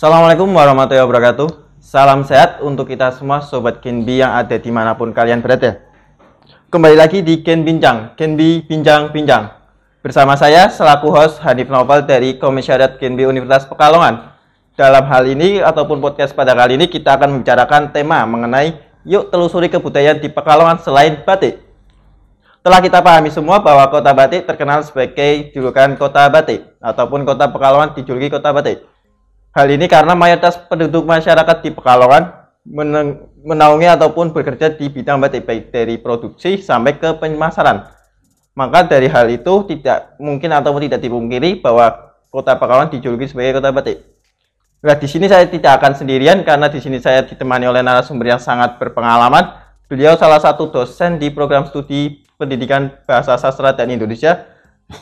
Assalamualaikum warahmatullahi wabarakatuh. Salam sehat untuk kita semua Sobat Genbi yang ada di mana pun kalian berada. Kembali lagi di Gen Bincang, Genbi Bincang Bincang. Bersama saya selaku host Hanif Novel dari Komisariat Genbi Universitas Pekalongan. Dalam hal ini ataupun podcast pada kali ini kita akan membicarakan tema mengenai yuk telusuri kebudayaan di Pekalongan selain batik. Telah kita pahami semua bahwa kota batik terkenal sebagai julukan kota batik ataupun kota Pekalongan dijuluki kota batik. Hal ini karena mayoritas penduduk masyarakat di Pekalongan menaungi ataupun bekerja di bidang batik baik dari produksi sampai ke pemasaran. Maka dari hal itu tidak mungkin ataupun tidak dipungkiri bahwa kota Pekalongan dijuluki sebagai kota batik. Nah, di sini saya tidak akan sendirian karena di sini saya ditemani oleh narasumber yang sangat berpengalaman. Beliau salah satu dosen di program studi pendidikan bahasa sastra dan Indonesia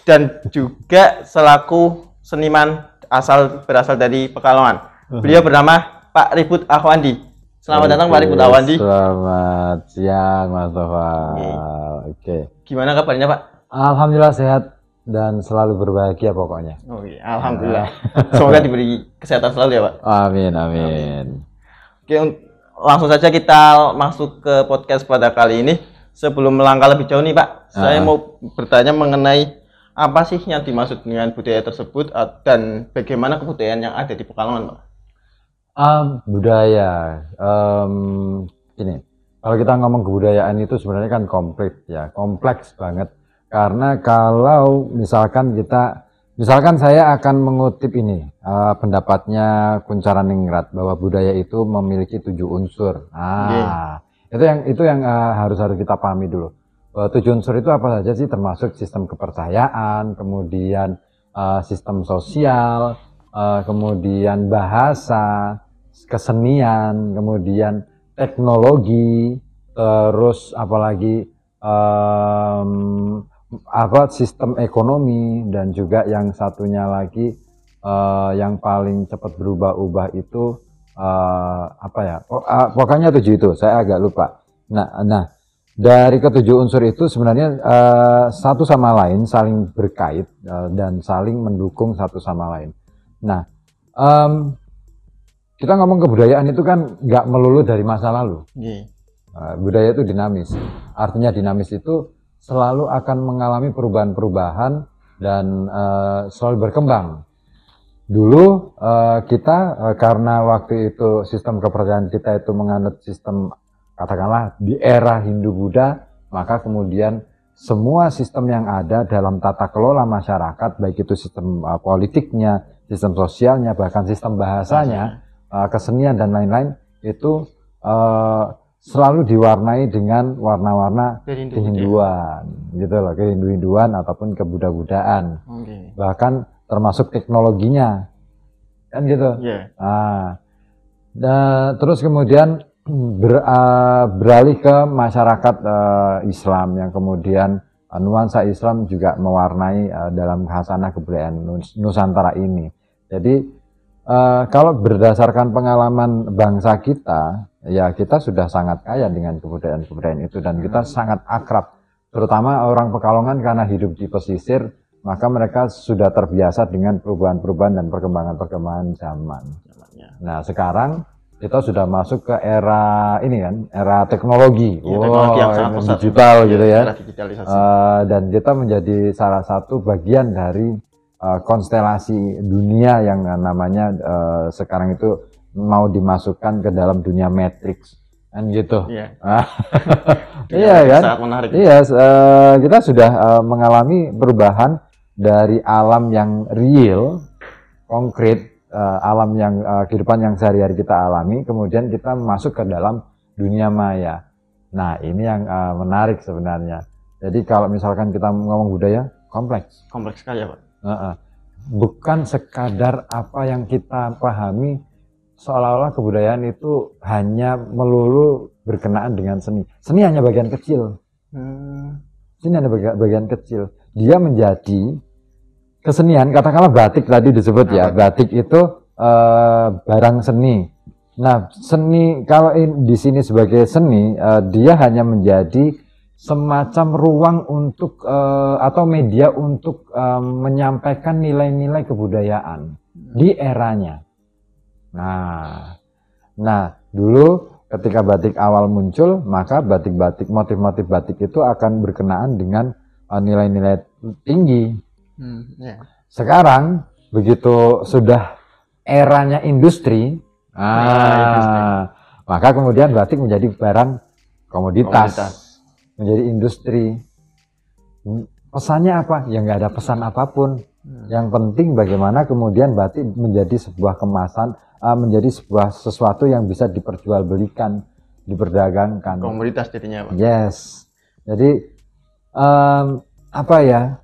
dan juga selaku seniman asal berasal dari Pekalongan. Beliau bernama Pak Ribut Ahwandi. Selamat datang Pak Ribut Ahwandi. Selamat siang Mas Tova. Oke. Gimana kabarnya Pak? Alhamdulillah sehat dan selalu berbahagia pokoknya. Oh iya, Alhamdulillah. Semoga diberi kesehatan selalu ya Pak. Amin amin. Oke, un- langsung saja kita masuk ke podcast pada kali ini. Sebelum melangkah lebih jauh nih Pak, saya Ah. mau bertanya mengenai apa sih yang dimaksud dengan budaya tersebut ah, dan bagaimana kebudayaan yang ada di Pekalongan Pak? Ah, budaya. Em, ini kalau kita ngomong kebudayaan itu sebenarnya kan komplit ya, kompleks banget. Karena kalau misalkan kita, misalkan saya akan mengutip ini eh, pendapatnya Kuncaraningrat bahwa budaya itu memiliki tujuh unsur. Ah, itu yang itu yang eh, harus harus kita pahami dulu. Bahwa tujuh unsur itu apa saja sih? Termasuk sistem kepercayaan, kemudian eh, sistem sosial, eh, kemudian bahasa, kesenian, kemudian teknologi, terus apalagi em, apa sistem ekonomi dan juga yang satunya lagi eh, yang paling cepat berubah-ubah itu eh, apa ya? Oh, ah, pokoknya tujuh itu, saya agak lupa. Nah, nah dari ketujuh unsur itu sebenarnya eh, satu sama lain saling berkait eh, dan saling mendukung satu sama lain. Nah, em, kita ngomong kebudayaan itu kan nggak melulu dari masa lalu. Iya. Uh, budaya itu dinamis. Artinya dinamis itu selalu akan mengalami perubahan-perubahan dan uh, selalu berkembang. Dulu uh, kita uh, karena waktu itu sistem kepercayaan kita itu menganut sistem katakanlah di era Hindu Buddha, maka kemudian semua sistem yang ada dalam tata kelola masyarakat, baik itu sistem uh, politiknya, sistem sosialnya, bahkan sistem bahasanya, uh, kesenian dan lain-lain itu uh, selalu diwarnai dengan warna-warna Dari Hindu kehinduan gitu loh kehindu-hinduan ataupun kebuddha-buddhaan Oke. bahkan termasuk teknologinya kan gitu Iya. nah da- terus kemudian ber- uh, beralih ke masyarakat uh, Islam yang kemudian uh, nuansa Islam juga mewarnai uh, dalam khasanah kebudayaan Nus- Nusantara ini. Jadi uh, kalau berdasarkan pengalaman bangsa kita ya kita sudah sangat kaya dengan kebudayaan-kebudayaan itu dan kita sangat akrab. Terutama orang Pekalongan karena hidup di pesisir maka mereka sudah terbiasa dengan perubahan-perubahan dan perkembangan-perkembangan zaman. Nah sekarang kita sudah masuk ke era ini kan, era teknologi, Iya, teknologi yang Wow, sangat digital Iya, gitu ya. Eh, dan kita menjadi salah satu bagian dari eh, konstelasi dunia yang namanya eh, sekarang itu mau dimasukkan ke dalam dunia matrix kan gitu. Iya. Ah, iya yang kan? Sangat menarik. Iya, eh, kita sudah eh, mengalami perubahan dari alam yang real, konkret, eh, alam yang eh, kehidupan yang sehari-hari kita alami, kemudian kita masuk ke dalam dunia maya. Nah, ini yang eh, menarik sebenarnya. Jadi kalau misalkan kita ngomong budaya, kompleks. Kompleks sekali ya Pak. Heeh. Bukan sekadar apa yang kita pahami seolah-olah kebudayaan itu hanya melulu berkenaan dengan seni. Seni hanya bagian kecil. Hmm. Seni hanya bagian, bagian kecil. Dia menjadi kesenian, katakanlah batik tadi disebut ya. Batik itu eh, barang seni. Nah, seni kalau in- di sini sebagai seni, eh, dia hanya menjadi semacam ruang untuk eh, atau media untuk eh, menyampaikan nilai-nilai kebudayaan di eranya. Nah, nah dulu ketika batik awal muncul, maka batik-batik motif-motif batik itu akan berkenaan dengan uh, nilai-nilai tinggi. Hmm, ya. Sekarang begitu sudah eranya industri, ah, industri. maka kemudian batik menjadi barang komoditas, Komoditas. menjadi industri. Hmm, Pesannya apa? Ya nggak ada pesan apa pun. Hmm. Yang penting bagaimana kemudian batik menjadi sebuah kemasan, uh, menjadi sebuah sesuatu yang bisa diperjualbelikan, diperdagangkan. Komoditas jadinya, Pak. Yes. Jadi em, apa ya?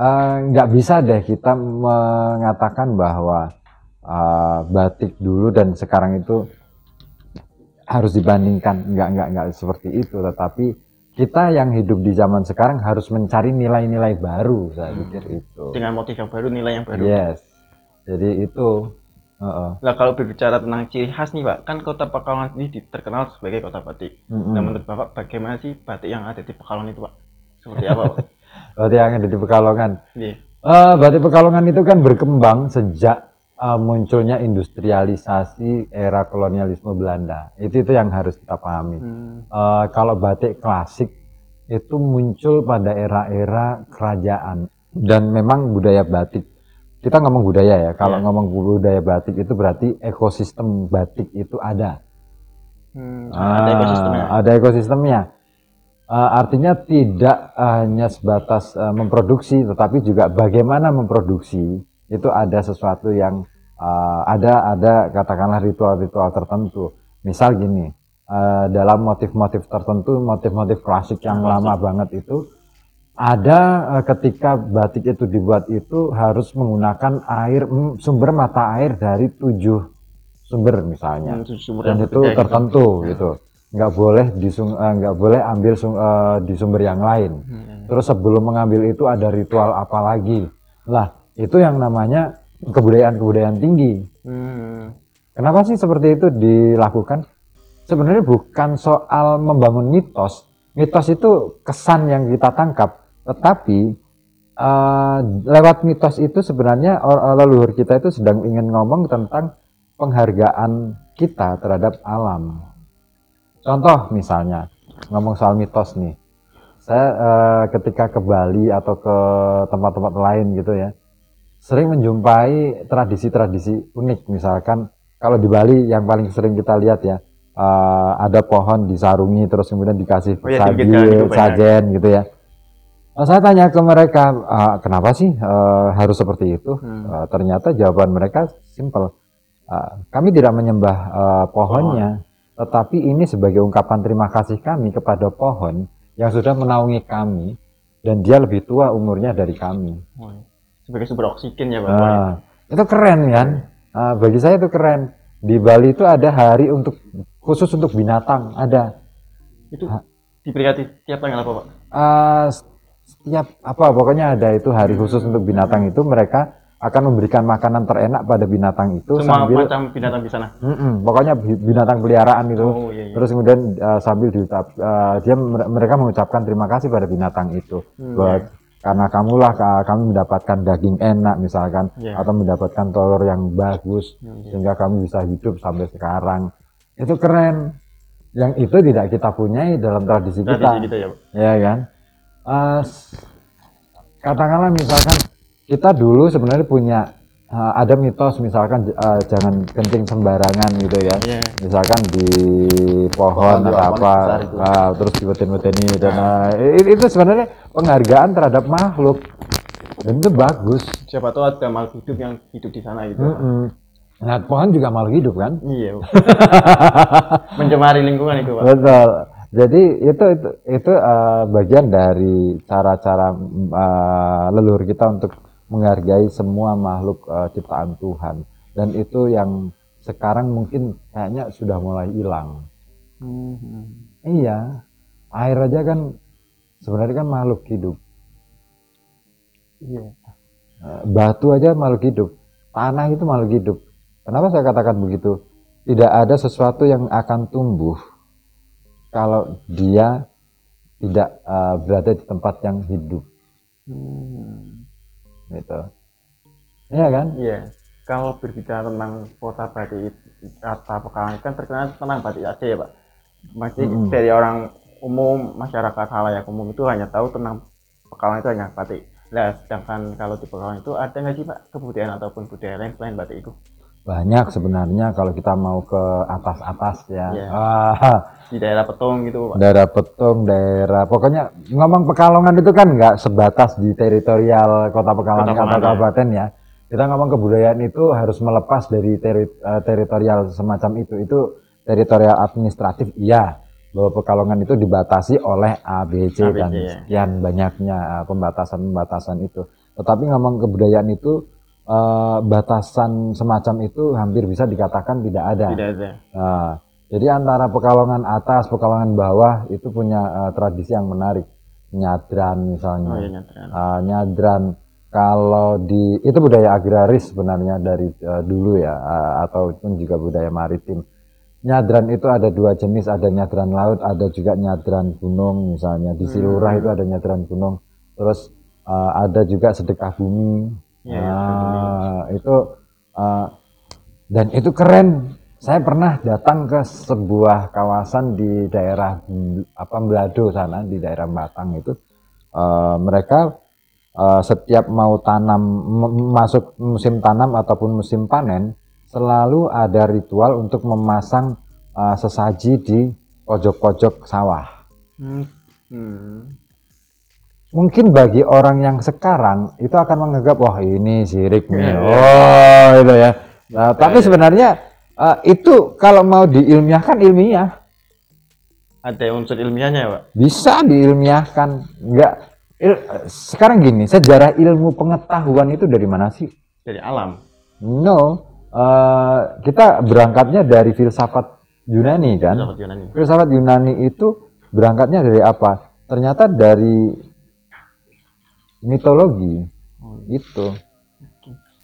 Eh, nggak bisa deh kita mengatakan bahwa eh, batik dulu dan sekarang itu harus dibandingkan. Nggak nggak nggak seperti itu. Tetapi kita yang hidup di zaman sekarang harus mencari nilai-nilai baru. Saya Hmm. pikir itu. Dengan motif yang baru, nilai yang baru. Yes. Jadi itu. heeh. Nah, kalau berbicara tentang ciri khas nih, Pak, kan kota Pekalongan ini terkenal sebagai kota batik. Mm-mm. Nah, menurut Bapak bagaimana sih batik yang ada di Pekalongan itu, Pak? Seperti apa, Pak? Berarti yang ada di Pekalongan. Iya. Eh, batik Pekalongan itu kan berkembang sejak eh, munculnya industrialisasi era kolonialisme Belanda. Itu itu yang harus kita pahami. Hmm. Eh, kalau batik klasik itu muncul pada era-era kerajaan dan memang budaya batik. Kita ngomong budaya ya. Kalau Iya. ngomong budaya batik itu berarti ekosistem batik itu ada. Hmm, ada Ah, ekosistemnya. Ada ekosistemnya. Eh, artinya tidak hanya sebatas eh, memproduksi, tetapi juga bagaimana memproduksi itu ada sesuatu yang eh, ada ada katakanlah ritual-ritual tertentu. Misal gini, eh, dalam motif-motif tertentu, motif-motif klasik yang lama banget itu ada ketika batik itu dibuat itu harus menggunakan air sumber mata air dari tujuh sumber misalnya Hmm, sumber dan itu berbeda gitu. tertentu gitu nggak boleh di eh, nggak boleh ambil sum- eh, di sumber yang lain Hmm. terus sebelum mengambil itu ada ritual apa lagi lah itu yang namanya kebudayaan-kebudayaan tinggi Hmm. kenapa sih seperti itu dilakukan sebenarnya bukan soal membangun mitos mitos itu kesan yang kita tangkap tetapi eh, lewat mitos itu sebenarnya leluhur kita itu sedang ingin ngomong tentang penghargaan kita terhadap alam. Contoh misalnya ngomong soal mitos nih, saya eh, ketika ke Bali atau ke tempat-tempat lain gitu ya, sering menjumpai tradisi-tradisi unik. Misalkan kalau di Bali yang paling sering kita lihat ya, eh, ada pohon disarungi terus kemudian dikasih Oh saji, banyak. sajen gitu ya. Nah, saya tanya ke mereka, "Ah, kenapa sih eh, harus seperti itu? Hmm. Eh, ternyata jawaban mereka simpel. Ah, kami tidak menyembah eh, pohonnya, tetapi ini sebagai ungkapan terima kasih kami kepada pohon yang sudah menaungi kami dan dia lebih tua umurnya dari kami. Sebagai sumber oksigen ya, Pak. Nah, itu keren kan? Ah, bagi saya itu keren. Di Bali itu ada hari untuk khusus untuk binatang, ada. Itu diperingati tiap tanggal apa, Pak? Ah, setiap apa pokoknya ada itu hari khusus untuk binatang itu mereka akan memberikan makanan terenak pada binatang itu Semua sambil macam binatang di sana. Mm-mm, pokoknya bi- binatang peliharaan itu Oh, iya, iya. terus kemudian uh, sambil diucap uh, dia mere- mereka mengucapkan terima kasih pada binatang itu Hmm, buat karena kamulah ka- kami mendapatkan daging enak misalkan Iya. atau mendapatkan telur yang bagus Hmm, iya. sehingga kami bisa hidup sampai sekarang itu keren yang itu tidak kita punyai dalam tradisi, Tradisi kita kita ya, Pak. ya kan s- katakanlah misalkan kita dulu sebenarnya punya eh, ada mitos misalkan eh, jangan kencing sembarangan gitu ya Iya. misalkan di pohon atau apa besar itu. ah, terus diweten-weteni dan eh, i- itu sebenarnya penghargaan terhadap makhluk dan itu bagus Siapa tahu ada makhluk hidup yang hidup di sana gitu. Mm-mm. nah pohon juga makhluk hidup kan Iya. Mencemari lingkungan itu, Pak. Betul. Jadi itu itu itu eh, bagian dari cara-cara eh, leluhur kita untuk menghargai semua makhluk eh, ciptaan Tuhan. Dan itu yang sekarang mungkin kayaknya sudah mulai hilang. Hmm. Iya. Air aja kan sebenarnya kan makhluk hidup. Iya. Eh, Batu aja makhluk hidup. Tanah itu makhluk hidup. Kenapa saya katakan begitu? Tidak ada sesuatu yang akan tumbuh kalau dia tidak eh, berada di tempat yang hidup, Hmm. Gitu. Iya kan? Iya. kalau berbicara tentang kota batik kata Pekalongan kan terkenal tentang batik aja ya pak masih Mm-mm. dari orang umum masyarakat halayak umum itu hanya tahu tentang Pekalongan itu hanya batik nah sedangkan kalau di Pekalongan itu ada nggak sih pak kebudayaan ataupun budaya lain selain batik itu banyak sebenarnya kalau kita mau ke atas-atas ya Iya. Ah, di daerah Petung gitu pak daerah Petung, daerah pokoknya ngomong Pekalongan itu kan nggak sebatas di teritorial Kota Pekalongan atau Pekalongan, kabupaten ya. Kita ngomong kebudayaan itu harus melepas dari teri- eh, teritorial semacam itu. Itu teritorial administratif iya bahwa Pekalongan itu dibatasi oleh ABC, ABC, dan ya. sekian banyaknya eh, pembatasan-pembatasan itu. Tetapi ngomong kebudayaan itu eh, batasan semacam itu hampir bisa dikatakan tidak ada. tidak ada Nah, jadi antara Pekalongan atas, Pekalongan bawah itu punya eh, tradisi yang menarik. Nyadran misalnya. oh iya nyatran Ah, nyadran kalau di itu budaya agraris sebenarnya dari eh, dulu ya ah, ataupun juga budaya maritim. Nyadran itu ada dua jenis, ada nyadran laut, ada juga nyadran gunung misalnya. Di Silurah itu ada nyadran gunung. Terus ah, ada juga sedekah bumi. Iya, Nah, itu ah, dan itu keren. Saya pernah datang ke sebuah kawasan di daerah apa Belado sana di daerah Batang itu eh, mereka eh, setiap mau tanam masuk musim tanam ataupun musim panen selalu ada ritual untuk memasang eh, sesaji di pojok-pojok sawah. hmm. Hmm. Mungkin bagi orang yang sekarang itu akan menganggap wah ini sirik nih. Iya, iya. Oh, itu ya. Nah, tapi sebenarnya eh, itu kalau mau diilmiahkan ilmiah ada unsur ilmiahnya ya pak bisa diilmiahkan. Enggak il- sekarang gini, sejarah ilmu pengetahuan itu dari mana sih? dari alam No, eh, kita berangkatnya dari filsafat Yunani kan. filsafat Yunani Filsafat Yunani itu berangkatnya dari apa? Ternyata dari mitologi Oh, itu.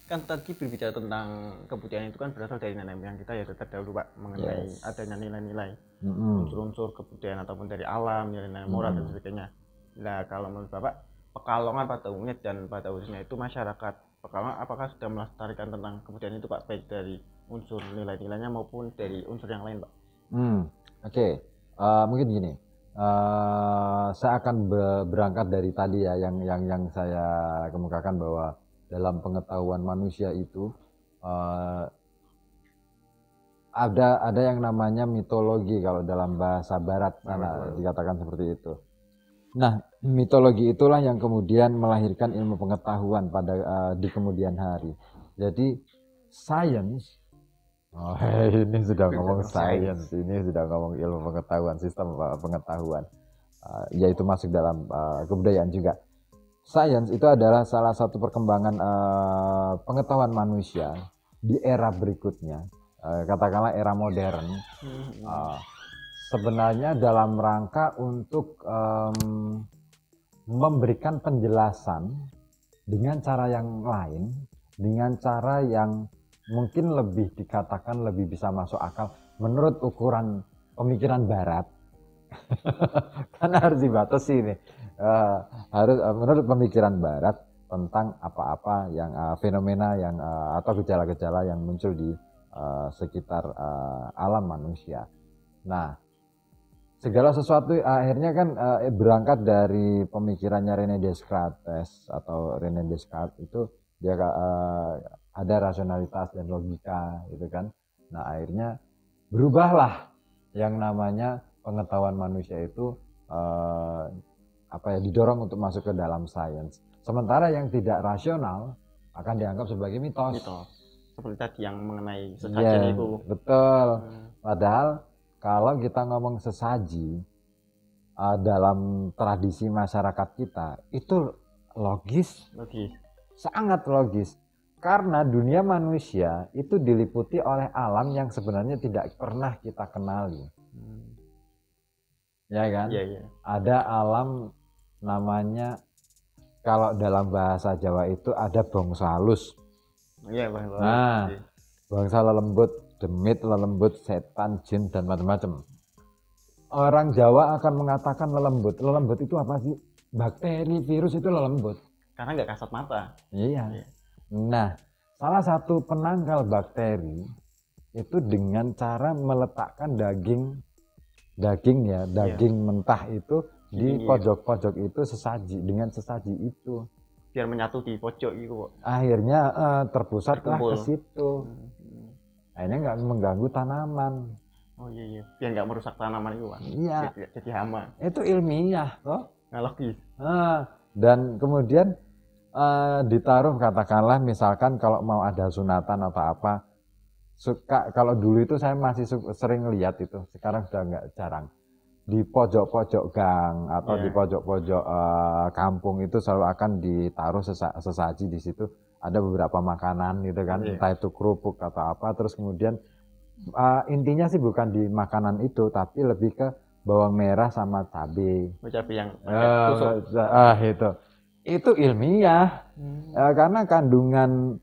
kan tadi berbicara tentang kebudayaan itu kan berasal dari nenek moyang kita ya terdahulu pak mengenai Yes. adanya nilai-nilai Mm-mm. unsur-unsur kebudayaan ataupun dari alam nilai-nilai moral dan sebagainya nah kalau menurut bapak pekalongan pada umumnya dan pada khususnya itu masyarakat pekalongan apakah sudah melestarikan tentang kebudayaan itu pak baik dari unsur nilai-nilainya maupun dari unsur yang lain pak Hmm, oke. Eh, mungkin gini. Eh, saya akan be- berangkat dari tadi ya yang yang yang saya kemukakan bahwa dalam pengetahuan manusia itu eh, ada ada yang namanya mitologi kalau dalam bahasa barat sana dikatakan seperti itu. Nah, mitologi itulah yang kemudian melahirkan ilmu pengetahuan pada eh, di kemudian hari. Jadi science Oh, ini sudah ngomong science, ini sudah ngomong ilmu pengetahuan, sistem uh, pengetahuan, Uh, yaitu masuk dalam uh, kebudayaan juga. Science itu adalah salah satu perkembangan uh, pengetahuan manusia di era berikutnya, Uh, katakanlah era modern. Uh, sebenarnya dalam rangka untuk um, memberikan penjelasan dengan cara yang lain, dengan cara yang mungkin lebih dikatakan lebih bisa masuk akal menurut ukuran pemikiran barat karena harus dibatasi nih Eh, harus eh, menurut pemikiran barat tentang apa-apa yang eh, fenomena yang eh, atau gejala-gejala yang muncul di eh, sekitar eh, alam manusia. Nah, segala sesuatu akhirnya kan eh, berangkat dari pemikirannya René Descartes atau René Descartes itu dia eh, ada rasionalitas dan logika gitu kan. Nah, akhirnya berubahlah yang namanya pengetahuan manusia itu eh, apa ya didorong untuk masuk ke dalam sains. Sementara yang tidak rasional akan dianggap sebagai mitos. gitu seperti tadi yang mengenai sesajen itu betul. Hmm. Padahal kalau kita ngomong sesaji eh, dalam tradisi masyarakat kita itu logis, logis sangat logis. Karena dunia manusia itu diliputi oleh alam yang sebenarnya tidak pernah kita kenali. Hmm. Ya kan? iya iya Ada alam namanya kalau dalam bahasa Jawa itu ada bangsa halus. iya. Pak. Nah. Iya. bangsa lelembut, demit, lelembut, setan, jin, dan macam-macam. Orang Jawa akan mengatakan lelembut. Lelembut itu apa sih? Bakteri, virus itu lelembut. karena nggak kasat mata Iya. Iya. Nah, salah satu penangkal bakteri itu dengan cara meletakkan daging daging ya daging mentah itu di Iya. pojok-pojok itu sesaji dengan sesaji itu. Biar menyatu di pojok itu kok akhirnya eh, terpusatlah Terkumpul. ke situ. Hmm. akhirnya nggak mengganggu tanaman. Oh iya iya. Biar nggak merusak tanaman itu pak. Iya. Jadi, jadi hama. Itu ilmiah toh nah logis Ah, dan kemudian eh, ditaruh katakanlah misalkan kalau mau ada sunatan atau apa suka kalau dulu itu saya masih sering lihat itu sekarang sudah nggak jarang. Di pojok-pojok gang atau Iya. di pojok-pojok eh, kampung itu selalu akan ditaruh sesa- sesaji di situ. Ada beberapa makanan gitu kan Iya. entah itu kerupuk atau apa terus kemudian eh, intinya sih bukan di makanan itu tapi lebih ke bawang merah sama cabai. Oh, cabai yang tusuk. ah, itu itu ilmiah. Hmm. Eh, karena kandungan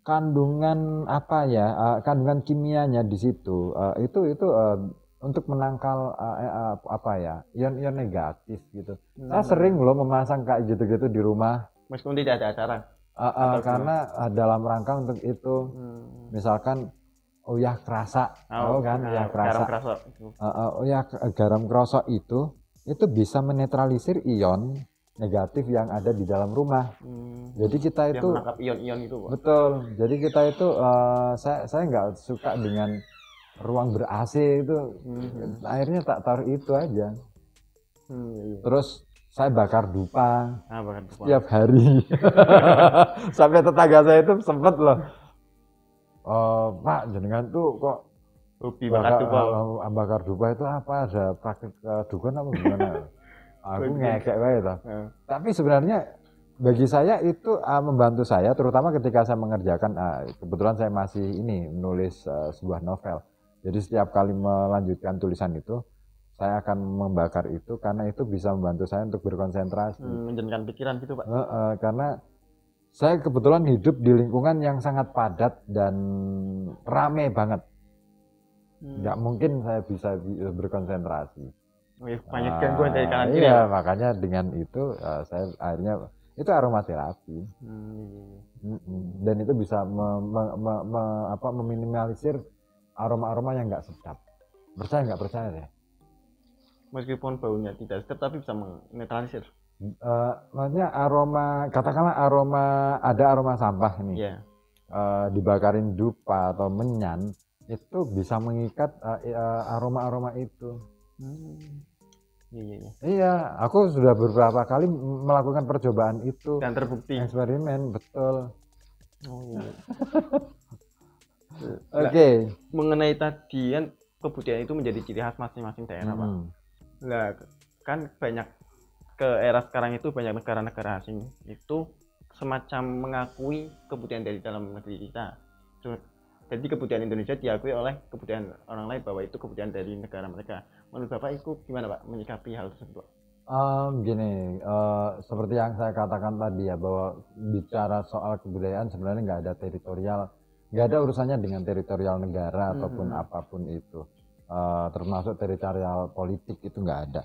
kandungan apa ya eh, kandungan kimianya di situ eh, itu itu eh, untuk menangkal eh, eh, apa ya ion-ion negatif gitu. Saya Hmm. sering loh memasang kayak gitu-gitu di rumah. Meskipun tidak ada acara eh, Atau karena eh, dalam rangka untuk itu. Hmm. misalkan uyah kerasa. Tahu kan? ah, uyah garam kerasa. kerasa. Eh, eh, uyah garam krosok itu itu bisa menetralisir ion negatif yang ada di dalam rumah. Hmm. jadi kita itu menangkap ion-ion itu pak? Betul. Jadi kita itu eh, saya saya nggak suka dengan ruang ber AC itu. Hmm. akhirnya tak taruh itu aja. Hmm, iya, terus saya bakar dupa. Ah, bahkan lupa. setiap hari. Sampai tetangga saya itu sempet loh. "Eh, Pak jenengan tuh kok hobi banget tuh pak eh, bakar dupa itu apa? Ada praktik eh, dukun apa gimana aku ngekek wae toh. Ah. tapi sebenarnya bagi saya itu uh, membantu saya terutama ketika saya mengerjakan uh, kebetulan saya masih ini menulis uh, sebuah novel. Jadi setiap kali melanjutkan tulisan itu saya akan membakar itu karena itu bisa membantu saya untuk berkonsentrasi. Hmm, menjernihkan pikiran gitu pak? Uh, uh, karena saya kebetulan hidup di lingkungan yang sangat padat dan rame banget. Hmm. nggak mungkin saya bisa bi- berkonsentrasi banyak Ah, gangguan dari kanan kiri iya ya? makanya dengan itu uh, saya akhirnya itu aromaterapi. Hmm, iya, iya. Dan itu bisa me- me- me- me- apa, meminimalisir aroma-aroma yang nggak sedap. Percaya nggak? Percaya deh. Meskipun baunya tidak sedap tapi bisa menetralisir. Eh, maksudnya aroma katakanlah aroma ada aroma sampah nih iya. Eh, dibakarin dupa atau menyan itu bisa mengikat eh, aroma-aroma itu. Hmm. Iya iya iya iya aku sudah beberapa kali melakukan percobaan itu dan terbukti eksperimen betul oh, iya. oke mengenai tadi kan kebudayaan itu menjadi ciri khas masing-masing daerah pak Mm. Lah, kan banyak ke era sekarang itu banyak negara-negara asing itu semacam mengakui kebudayaan dari dalam negeri kita. Jadi kebudayaan Indonesia diakui oleh kebudayaan orang lain bahwa itu kebudayaan dari negara mereka. Menurut Bapak itu gimana Pak menyikapi hal tersebut? Pak? Em, gini, eh, seperti yang saya katakan tadi ya bahwa bicara soal kebudayaan sebenarnya nggak ada teritorial, nggak ada urusannya dengan teritorial negara ataupun Mhm. apa pun itu, Eh, termasuk teritorial politik itu nggak ada.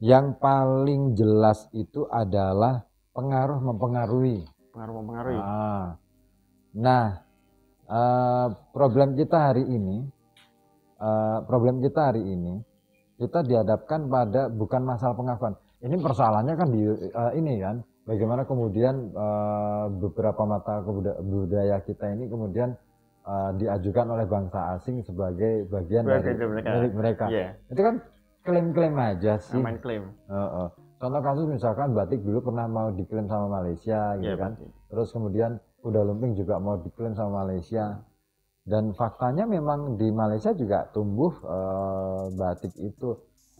Yang paling jelas itu adalah pengaruh mempengaruhi. Pengaruh mempengaruhi. Ah. Nah, eh, problem kita hari ini, eh, problem kita hari ini, kita dihadapkan pada bukan masalah pengakuan. Ini persoalannya kan di eh, ini kan, bagaimana kemudian eh, beberapa mata budaya kita ini kemudian eh, diajukan oleh bangsa asing sebagai bagian dari mereka. milik mereka. Iya, Itu kan klaim-klaim aja sih. main klaim. Heeh. Contoh kasus misalkan batik dulu pernah mau diklaim sama Malaysia gitu Iya, kan. pasti. Terus kemudian kuda lumping juga mau diklaim sama Malaysia. Dan faktanya memang di Malaysia juga tumbuh eh, batik itu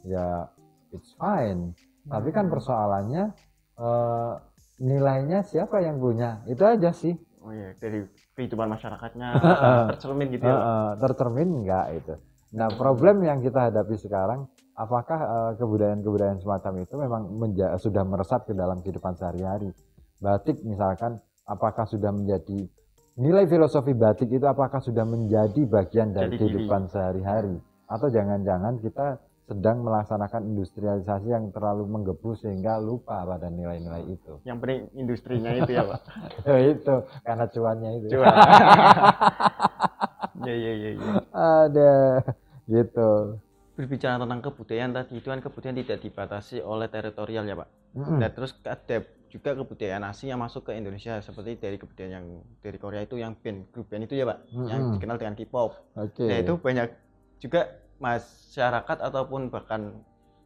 ya it's fine. Tapi kan persoalannya eh, nilainya siapa yang punya? Itu aja sih. Oh iya, dari kehidupan masyarakatnya tercermin gitu ya. Tercermin enggak itu. Nah, problem yang kita hadapi sekarang, apakah eh, kebudayaan-kebudayaan semacam itu memang menja- sudah meresap ke dalam kehidupan sehari-hari? Batik misalkan, apakah sudah menjadi nilai filosofi batik itu apakah sudah menjadi bagian dari Jadi kehidupan sehari-hari? Atau jangan-jangan kita sedang melaksanakan industrialisasi yang terlalu menggebu sehingga lupa pada nilai-nilai itu. Yang penting industrinya itu ya, Pak. Ya itu karena cuannya itu. Cuan. ya, ya, ya, ya. Ada gitu. Berbicara tentang kebudayaan tadi, itu kan kebudayaan tidak dibatasi oleh teritorial ya, Pak. Mm-mm. Dan terus ada juga kebudayaan asing yang masuk ke Indonesia seperti dari kebudayaan yang dari Korea itu yang band grup band itu ya pak yang Mm-mm. dikenal dengan K-pop. Oke. Nah itu banyak juga masyarakat ataupun bahkan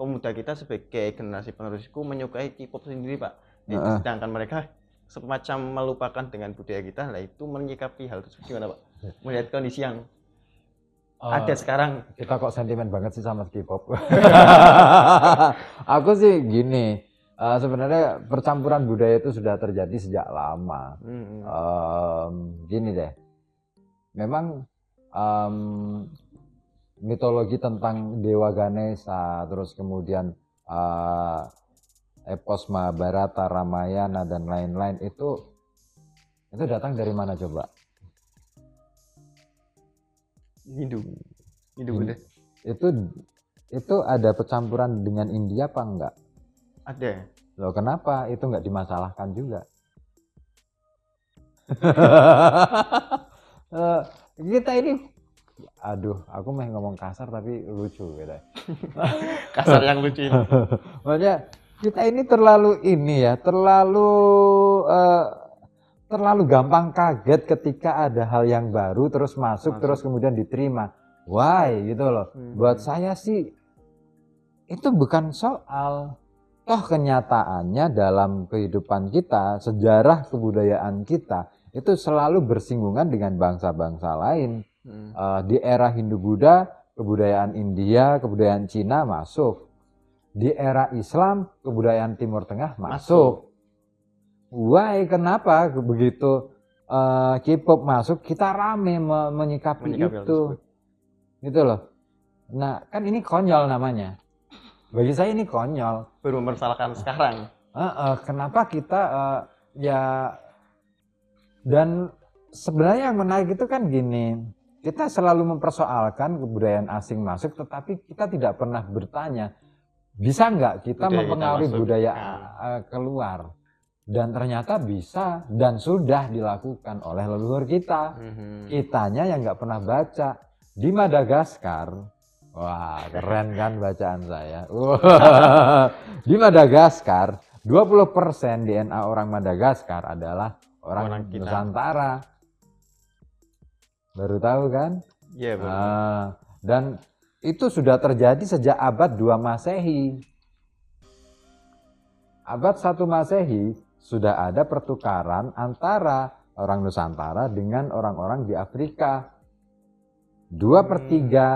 pemuda kita sebagai generasi penerusku menyukai K-pop sendiri pak. Nah, itu Heeh. sedangkan mereka semacam melupakan dengan budaya kita, lah itu menyikapi hal tersebut gimana pak? Melihat kondisi yang Eh, ada sekarang. kita kok sentimen banget sih sama K-pop. Aku sih gini, eh, sebenarnya percampuran budaya itu sudah terjadi sejak lama. Hmm, Em, gini deh, memang em, mitologi tentang Dewa Ganesha, terus kemudian eh, epos Mahabharata, Ramayana dan lain-lain itu itu datang dari mana coba? Hindu, Hindu Hindu. Itu itu ada percampuran dengan India apa enggak? Ada. Loh kenapa itu nggak dimasalahkan juga? Eh, kita ini, aduh, aku mau ngomong kasar tapi lucu gitu. Kasar yang lucu ini. Maksudnya kita ini terlalu ini ya, terlalu eh, terlalu gampang kaget ketika ada hal yang baru terus masuk, Masuk. terus kemudian diterima. Why gitu loh. Hmm. Buat saya sih itu bukan soal toh kenyataannya dalam kehidupan kita, sejarah kebudayaan kita itu selalu bersinggungan dengan bangsa-bangsa lain. Hmm. Eh, di era Hindu-Buddha, kebudayaan India, kebudayaan Cina masuk. Di era Islam, kebudayaan Timur Tengah masuk. Why? Kenapa begitu eh, K-pop masuk, kita rame me- menyikapi, Menyikapi itu, gitu loh. Nah, kan ini konyol namanya. Bagi saya ini konyol. Baru mempersalahkan sekarang. Eh, eh, kenapa kita eh, ya dan sebenarnya yang menarik itu kan gini kita selalu mempersoalkan kebudayaan asing masuk tetapi kita tidak pernah bertanya bisa nggak kita Budaya kita mempengaruhi masuk. budaya Nah. eh, keluar dan ternyata bisa dan sudah dilakukan oleh leluhur kita Mhm. kitanya yang nggak pernah baca di Madagaskar wah keren kan bacaan saya di Madagaskar 20% DNA orang Madagaskar adalah orang, Orang kita. Nusantara baru tahu kan Iya, Bang. Ah, dan itu sudah terjadi sejak abad 2 Masehi abad 1 Masehi sudah ada pertukaran antara orang Nusantara dengan orang-orang di Afrika. Dua per Hmm. tiga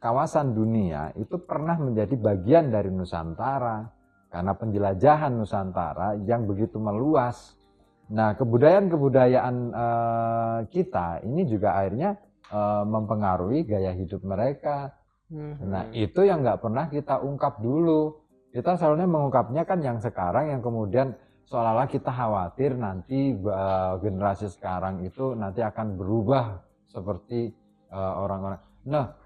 kawasan dunia itu pernah menjadi bagian dari Nusantara karena penjelajahan Nusantara yang begitu meluas. Nah, kebudayaan-kebudayaan eh, kita ini juga akhirnya eh, mempengaruhi gaya hidup mereka. Mhm. Nah, itu yang nggak pernah kita ungkap dulu. Kita selalunya mengungkapnya kan yang sekarang yang kemudian seolah-olah kita khawatir nanti eh, generasi sekarang itu nanti akan berubah seperti eh, orang-orang. Nah,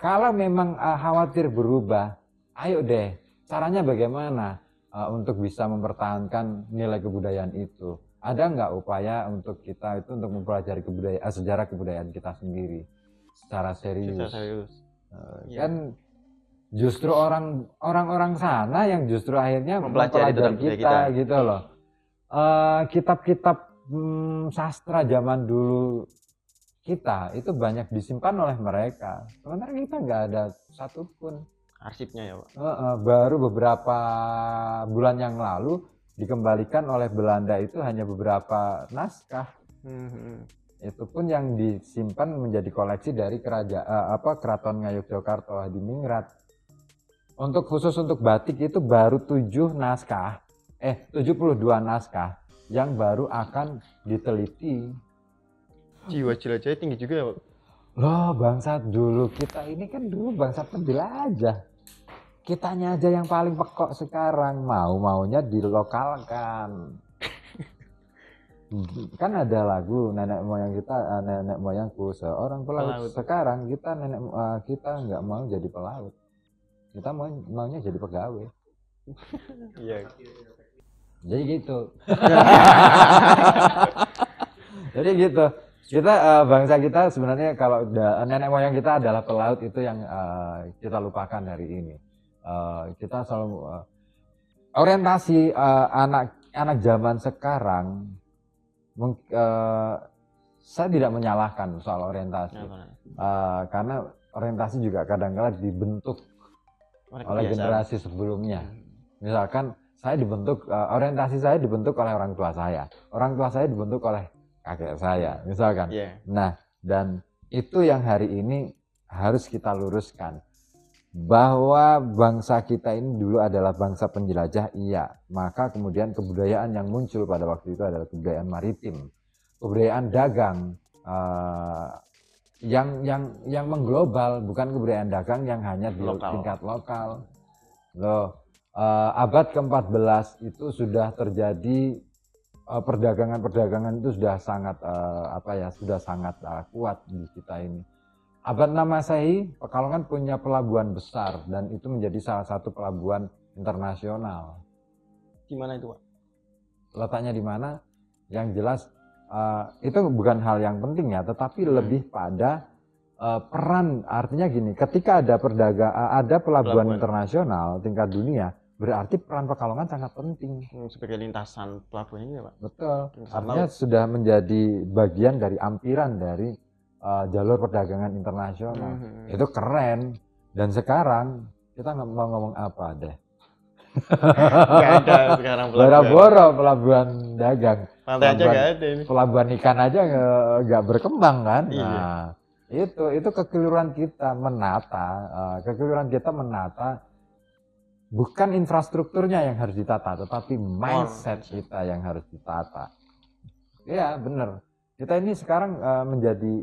kalau memang eh, khawatir berubah, ayo deh, caranya bagaimana eh, untuk bisa mempertahankan nilai kebudayaan itu? Ada nggak upaya untuk kita itu untuk mempelajari kebudayaan eh, sejarah kebudayaan kita sendiri secara serius? Secara serius. Eh, Iya. kan justru orang orang-orang sana yang justru akhirnya Mempelajari mempelajari kita, kita. gitu loh kitab-kitab hmm, sastra zaman dulu kita itu banyak disimpan oleh mereka sementara kita nggak ada satupun Arsipnya ya, Pak. Eh, eh, baru beberapa bulan yang lalu dikembalikan oleh Belanda itu hanya beberapa naskah Mhm. itu pun yang disimpan menjadi koleksi dari kerajaan apa keraton Ngayogyakarta Hadiningrat. Untuk khusus untuk batik itu baru 7 naskah, eh 72 naskah yang baru akan diteliti. Jiwa jelajahnya tinggi juga ya, Pak. Loh, bangsa dulu kita ini kan dulu bangsa penjelajah. Kitanya aja yang paling pekok sekarang, mau-maunya dilokalkan. kan ada lagu nenek moyang kita eh, nenek moyangku seorang pelaut. Pelaut. sekarang kita nenek eh, kita nggak mau jadi pelaut kita mau maunya jadi pegawai Iya. jadi gitu jadi gitu kita eh, bangsa kita sebenarnya kalau da- nenek moyang kita adalah pelaut itu yang eh, kita lupakan hari ini. Eh, kita selalu eh, orientasi eh, anak anak zaman sekarang mung- eh, saya tidak menyalahkan soal orientasi. Eh, karena orientasi juga kadang-kala dibentuk oleh generasi sebelumnya. Misalkan saya dibentuk eh, orientasi saya dibentuk oleh orang tua saya. Orang tua saya dibentuk oleh kakek saya misalkan. Iya. nah dan itu yang hari ini harus kita luruskan. Bahwa bangsa kita ini dulu adalah bangsa penjelajah iya. Maka kemudian kebudayaan yang muncul pada waktu itu adalah kebudayaan maritim. Kebudayaan dagang eh, yang yang yang mengglobal bukan kebudayaan dagang yang hanya di Lokal. tingkat lokal. Loh eh, abad ke-14 itu sudah terjadi perdagangan-perdagangan itu sudah sangat eh, apa ya sudah sangat eh, kuat di kita ini abad 6 Masehi Pekalongan punya pelabuhan besar dan itu menjadi salah satu pelabuhan internasional Di mana itu, Pak? letaknya di mana yang jelas eh, itu bukan hal yang penting ya tetapi Hmm. lebih pada eh, peran artinya gini ketika ada perdagang ada pelabuhan, Pelabuhan. internasional tingkat dunia berarti peran Pekalongan sangat penting Hmm, Sebagai lintasan pelabuhan ini, ya, Pak. betul Lintasan artinya laut. sudah menjadi bagian dari ampiran dari eh, jalur perdagangan internasional Mhm. itu keren dan sekarang kita nggak mau ngomong apa deh Nggak ada sekarang pelabuhan. Bora-boro pelabuhan dagang Pantai aja nggak ada ini. pelabuhan ikan aja nggak berkembang kan Iya. nah itu itu kekeliruan kita menata eh, kekeliruan kita menata bukan infrastrukturnya yang harus ditata tetapi mindset kita yang harus ditata. Ya bener. Kita ini sekarang eh, menjadi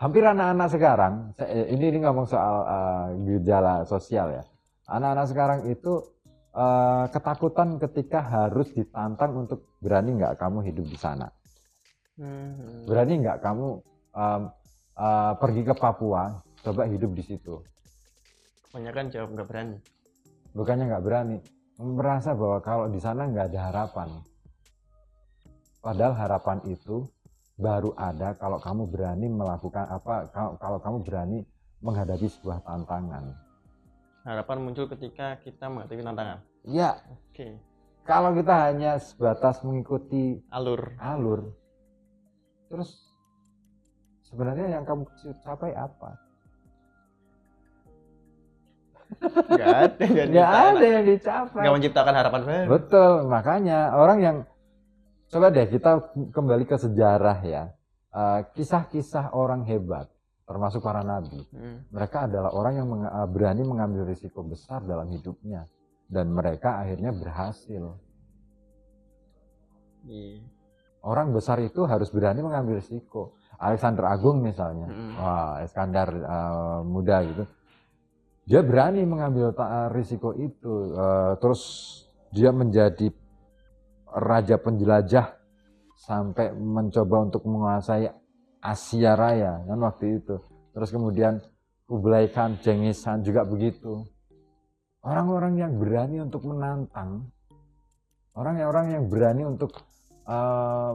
hampir anak-anak sekarang eh, ini ini ngomong soal eh, gejala sosial ya. Anak-anak sekarang itu eh, ketakutan ketika harus ditantang untuk berani nggak kamu hidup di sana. Mhm. berani nggak kamu em, eh, pergi ke Papua coba hidup di situ. Kebanyakan jawab nggak berani. Bukannya nggak berani merasa bahwa kalau di sana nggak ada harapan padahal harapan itu baru ada kalau kamu berani melakukan apa kalau, kalau kamu berani menghadapi sebuah tantangan Harapan muncul ketika kita menghadapi tantangan. ya Oke. kalau kita hanya sebatas mengikuti Alur. alur terus sebenarnya yang kamu capai apa Nggak ada. yang ada yang dicapai Nggak menciptakan harapan baru. Betul, makanya orang yang coba deh kita kembali ke sejarah ya. Eh, Kisah-kisah orang hebat, termasuk para nabi. Hmm. Mereka adalah orang yang menga- eh, berani mengambil risiko besar dalam hidupnya dan mereka akhirnya berhasil. Iya. Orang besar itu harus berani mengambil risiko. Alexander Agung misalnya, Mm. wah Iskandar eh, muda gitu, dia berani mengambil ta- risiko itu. Eh, terus dia menjadi raja penjelajah sampai mencoba untuk menguasai Asia Raya kan waktu itu. Terus kemudian Kublai Khan, Genghis Khan juga begitu. Orang-orang yang berani untuk menantang, orang-orang yang berani untuk eh,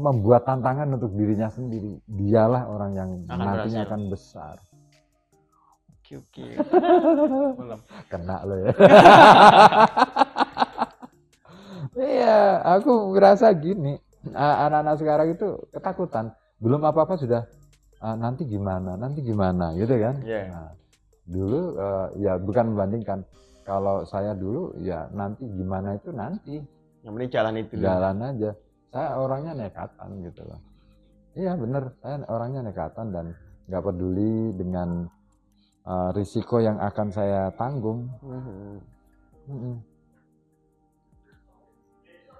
membuat tantangan untuk dirinya sendiri, dialah orang yang Akan nantinya berhasil. akan besar. Oke oke. Belum. Kena lo ya. Iya, aku ngerasa gini. Anak-anak sekarang itu ketakutan. Belum apa-apa sudah "Ah, nanti gimana, nanti gimana gitu kan. Iya. Nah, dulu eh, ya bukan membandingkan. Kalau saya dulu ya nanti gimana itu nanti Yang penting jalan itu. jalan aja. Saya orangnya nekatan gitu loh. Iya bener, saya orangnya nekatan dan nggak peduli dengan eh, risiko yang akan saya tanggung. Mhm. Mm-mm.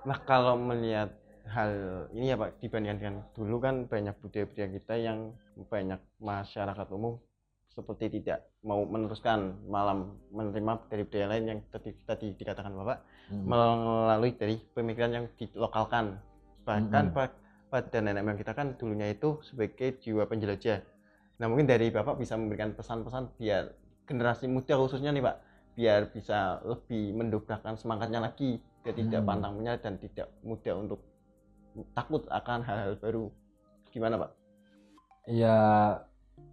Nah kalau melihat hal ini ya Pak dibandingkan dengan dulu kan banyak budaya-budaya kita yang banyak masyarakat umum seperti tidak mau meneruskan malam menerima dari budaya lain yang tadi tadi dikatakan Bapak Mm. melalui dari pemikiran yang dilokalkan bahkan pa- pada nenek moyang kita kan dulunya itu sebagai jiwa penjelajah nah mungkin dari Bapak bisa memberikan pesan-pesan biar generasi muda khususnya nih Pak biar bisa lebih mendobrakkan semangatnya lagi tidak Hmm. pantang menyerah dan tidak mudah untuk takut akan hal-hal baru gimana pak Ya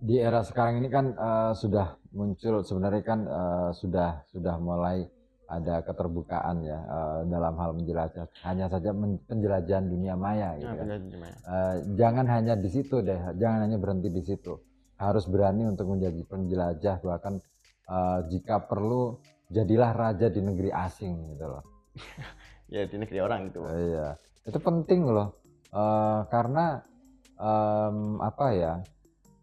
di era sekarang ini kan eh, sudah muncul sebenarnya kan eh, sudah sudah mulai ada keterbukaan ya eh, dalam hal menjelajah hanya saja men- penjelajahan dunia maya gitu kan. benar, gimana? Eh, jangan hanya di situ deh, jangan hanya berhenti di situ. Harus berani untuk menjadi penjelajah bahkan eh, jika perlu jadilah raja di negeri asing gitu loh. ya di negeri orang itu. Eh, Iya, itu penting loh Eh, karena em, apa ya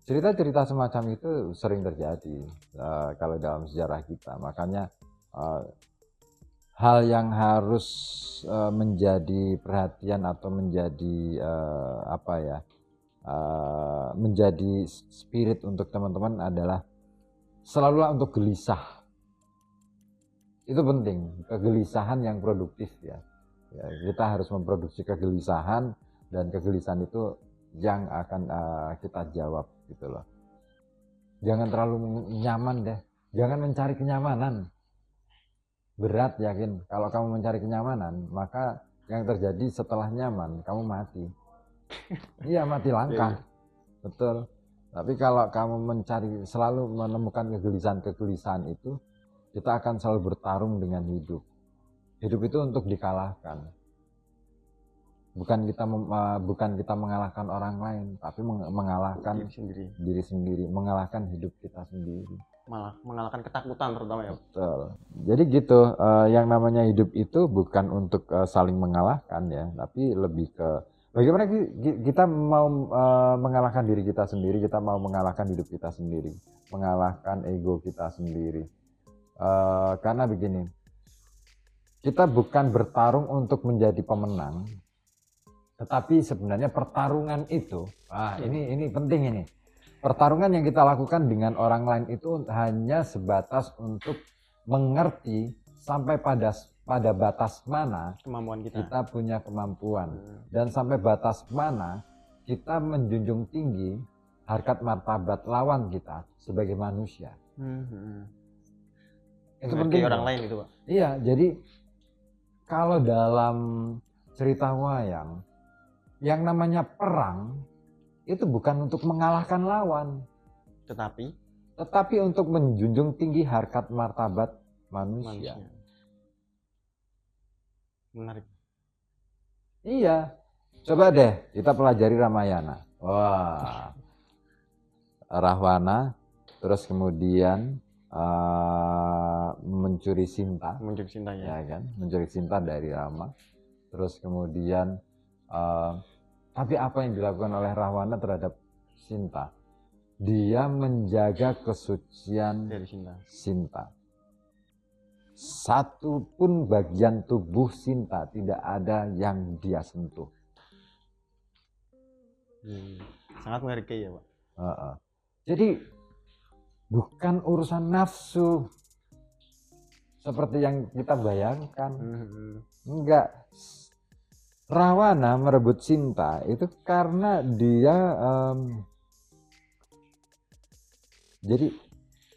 cerita-cerita semacam itu sering terjadi eh, kalau dalam sejarah kita. Makanya eh, hal yang harus eh, menjadi perhatian atau menjadi eh, apa ya eh, menjadi spirit untuk teman-teman adalah selalulah untuk gelisah. Itu penting, kegelisahan yang produktif ya. Ya, kita harus memproduksi kegelisahan dan kegelisahan itu yang akan eh, kita jawab gitu loh. Jangan terlalu nyaman deh. Jangan mencari kenyamanan. Berat yakin. Kalau kamu mencari kenyamanan, maka yang terjadi setelah nyaman, kamu mati. Iya, mati langka. Betul. Tapi kalau kamu mencari selalu menemukan kegelisahan-kegelisahan itu, kita akan selalu bertarung dengan hidup. Hidup itu untuk dikalahkan. Bukan kita eh, bukan kita mengalahkan orang lain, tapi meng- mengalahkan diri sendiri diri sendiri, mengalahkan hidup kita sendiri. malah mengalahkan ketakutan terutama ya. Betul. Jadi gitu, eh, yang namanya hidup itu bukan untuk eh, saling mengalahkan ya, tapi lebih ke bagaimana ki- ki- kita mau eh, mengalahkan diri kita sendiri, kita mau mengalahkan hidup kita sendiri, mengalahkan ego kita sendiri. Eh, karena begini, kita bukan bertarung untuk menjadi pemenang, tetapi sebenarnya pertarungan itu, ah ini ini penting ini. Pertarungan yang kita lakukan dengan orang lain itu hanya sebatas untuk mengerti sampai pada pada batas mana kemampuan kita, kita punya kemampuan Hmm. dan sampai batas mana kita menjunjung tinggi harkat martabat lawan kita sebagai manusia. Hmm. Itu penting. orang lain itu pak Iya, jadi kalau dalam cerita wayang yang namanya perang itu bukan untuk mengalahkan lawan, tetapi tetapi untuk menjunjung tinggi harkat martabat manusia. manusia menarik Iya. Coba deh kita pelajari Ramayana. Wah. Rahwana terus kemudian eh, mencuri Sinta, mencuri cintanya ya kan? Mencuri Sinta dari Rama. Terus kemudian eh, tapi apa yang dilakukan oleh Rahwana terhadap Sinta? Dia menjaga kesucian dari cinta Sinta. Satu pun bagian tubuh Sinta tidak ada yang dia sentuh. Hmm. sangat menghargai ya pak Heeh. Jadi bukan urusan nafsu seperti yang kita bayangkan. Hmm. Enggak. Rawana merebut Sinta itu karena dia em, jadi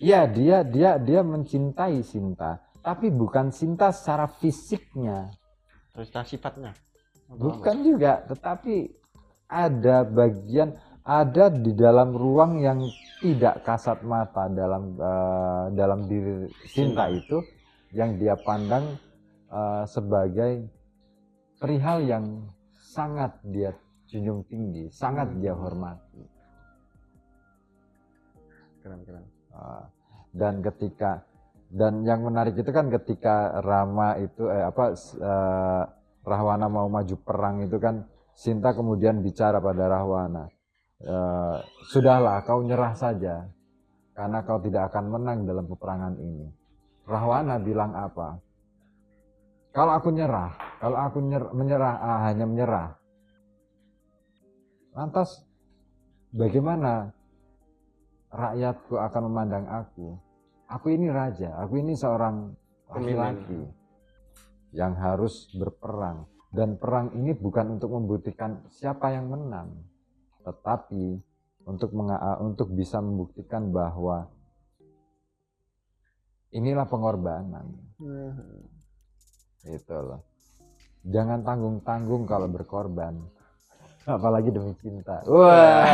ya dia dia dia mencintai Sinta, tapi bukan Sinta secara fisiknya. terus kita sifatnya Apa- Bukan juga, tetapi ada bagian ada di dalam ruang yang tidak kasat mata dalam eh, dalam diri Sinta Sinta. itu yang dia pandang eh, sebagai perihal yang sangat dia junjung tinggi, sangat Hmm. dia hormati. keren keren Ah, dan ketika dan yang menarik itu kan ketika Rama itu eh apa eh, Rahwana mau maju perang itu kan Sinta kemudian bicara pada Rahwana eh, sudahlah kau nyerah saja karena kau tidak akan menang dalam peperangan ini. Rahwana bilang apa? Kalau aku nyerah kalau aku nyer- menyerah ah, hanya menyerah. Lantas bagaimana rakyatku akan memandang aku. Aku ini raja, aku ini seorang laki-laki yang harus berperang. Dan perang ini bukan untuk membuktikan siapa yang menang, tetapi untuk menga- untuk bisa membuktikan bahwa inilah pengorbanan. Itu loh. Jangan tanggung tanggung kalau berkorban. Apalagi demi cinta. Wah.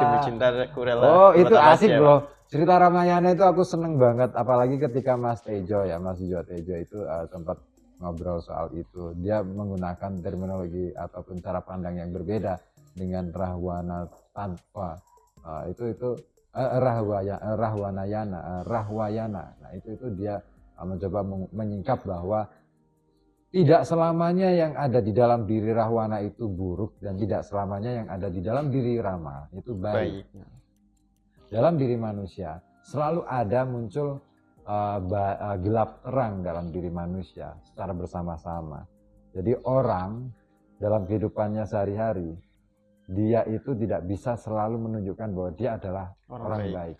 Demi cinta ku rela. oh itu asik bro cerita Ramayana itu aku seneng banget apalagi ketika Mas Tejo ya Mas Jo Tejo itu eh, sempat ngobrol soal itu. Dia menggunakan terminologi ataupun cara pandang yang berbeda dengan Rahwana tanpa eh, itu itu eh, Rahwaya eh, Rahwanayana eh, Rahwayana. Nah itu itu dia eh, mencoba menyingkap bahwa tidak selamanya yang ada di dalam diri Rahwana itu buruk dan tidak selamanya yang ada di dalam diri Rama itu baik. Baik. Dalam diri manusia selalu ada muncul uh, uh, gelap terang dalam diri manusia secara bersama-sama. Jadi orang dalam kehidupannya sehari-hari dia itu tidak bisa selalu menunjukkan bahwa dia adalah Orang, orang, baik. baik.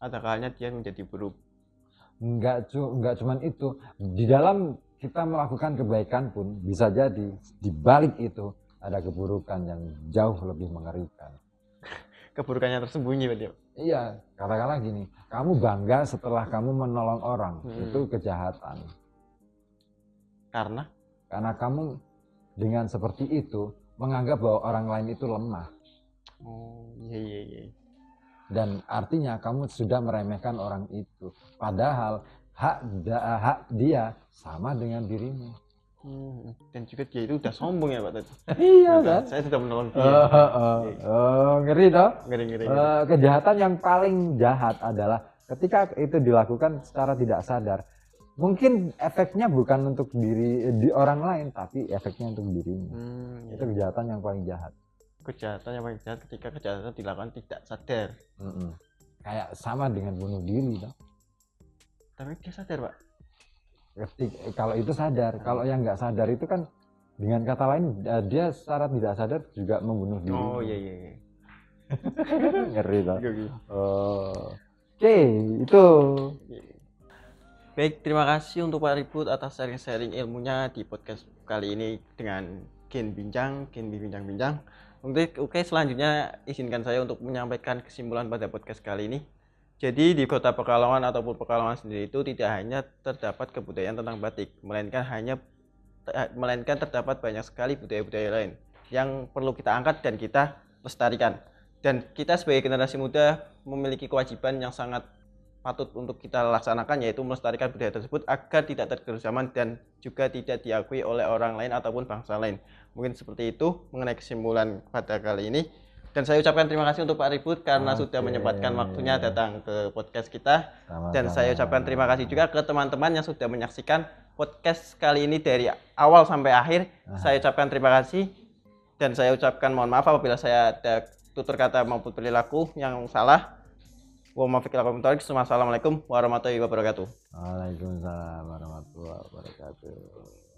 Ada kalanya dia menjadi buruk. Enggak cu enggak cuman itu. Di dalam kita melakukan kebaikan pun bisa jadi di balik itu ada keburukan yang jauh lebih mengerikan. Keburukannya tersembunyi berarti. Iya, katakanlah gini, kamu bangga setelah kamu menolong orang, Hmm. itu kejahatan. Karena Karena kamu dengan seperti itu menganggap bahwa orang lain itu lemah oh iya iya iya. dan artinya kamu sudah meremehkan orang itu. Padahal hak da- hak dia sama dengan dirimu. Hmm, Dan juga dia itu udah sombong ya Pak tadi. Iya Nah, Saya sudah menolong dia. Oh, oh, oh, ngeri toh? Ngeri ngeri. ngeri. Eh, kejahatan yang paling jahat adalah ketika itu dilakukan secara tidak sadar. Mungkin efeknya bukan untuk diri di orang lain, tapi efeknya untuk dirimu. Hmm, Itu kejahatan yang paling jahat. kejahatan yang paling jahat ketika kejahatan dilakukan tidak sadar. Mm-mm. Kayak sama dengan bunuh diri, toh. Tapi dia sadar Pak. Kalau itu sadar, kalau yang nggak sadar itu kan dengan kata lain eh, dia secara tidak sadar juga membunuh diri. Oh iya iya. iya. Ngeri. Oke, oke. Oh. Oke, itu. Baik, terima kasih untuk Pak Ribut atas sharing-sharing ilmunya di podcast kali ini dengan Gen Bincang, Gen Bincang-Bincang. Untuk oke selanjutnya izinkan saya untuk menyampaikan kesimpulan pada podcast kali ini. Jadi di kota Pekalongan ataupun Pekalongan sendiri itu tidak hanya terdapat kebudayaan tentang batik, melainkan hanya eh, melainkan terdapat banyak sekali budaya-budaya lain yang perlu kita angkat dan kita lestarikan. Dan kita sebagai generasi muda memiliki kewajiban yang sangat patut untuk kita laksanakan yaitu melestarikan budaya tersebut agar tidak tergerus zaman dan juga tidak diakui oleh orang lain ataupun bangsa lain. Mungkin seperti itu mengenai kesimpulan pada kali ini. Dan saya ucapkan terima kasih untuk Pak Ribut karena sudah Oke. menyempatkan waktunya datang ke podcast kita. Sama-sama. Dan saya ucapkan terima kasih juga ke teman-teman yang sudah menyaksikan podcast kali ini dari awal sampai akhir. Saya ucapkan terima kasih dan saya ucapkan mohon maaf apabila saya ada tutur kata maupun perilaku yang salah. Wa Wassalamualaikum warahmatullahi wabarakatuh. Waalaikumsalam warahmatullahi wabarakatuh.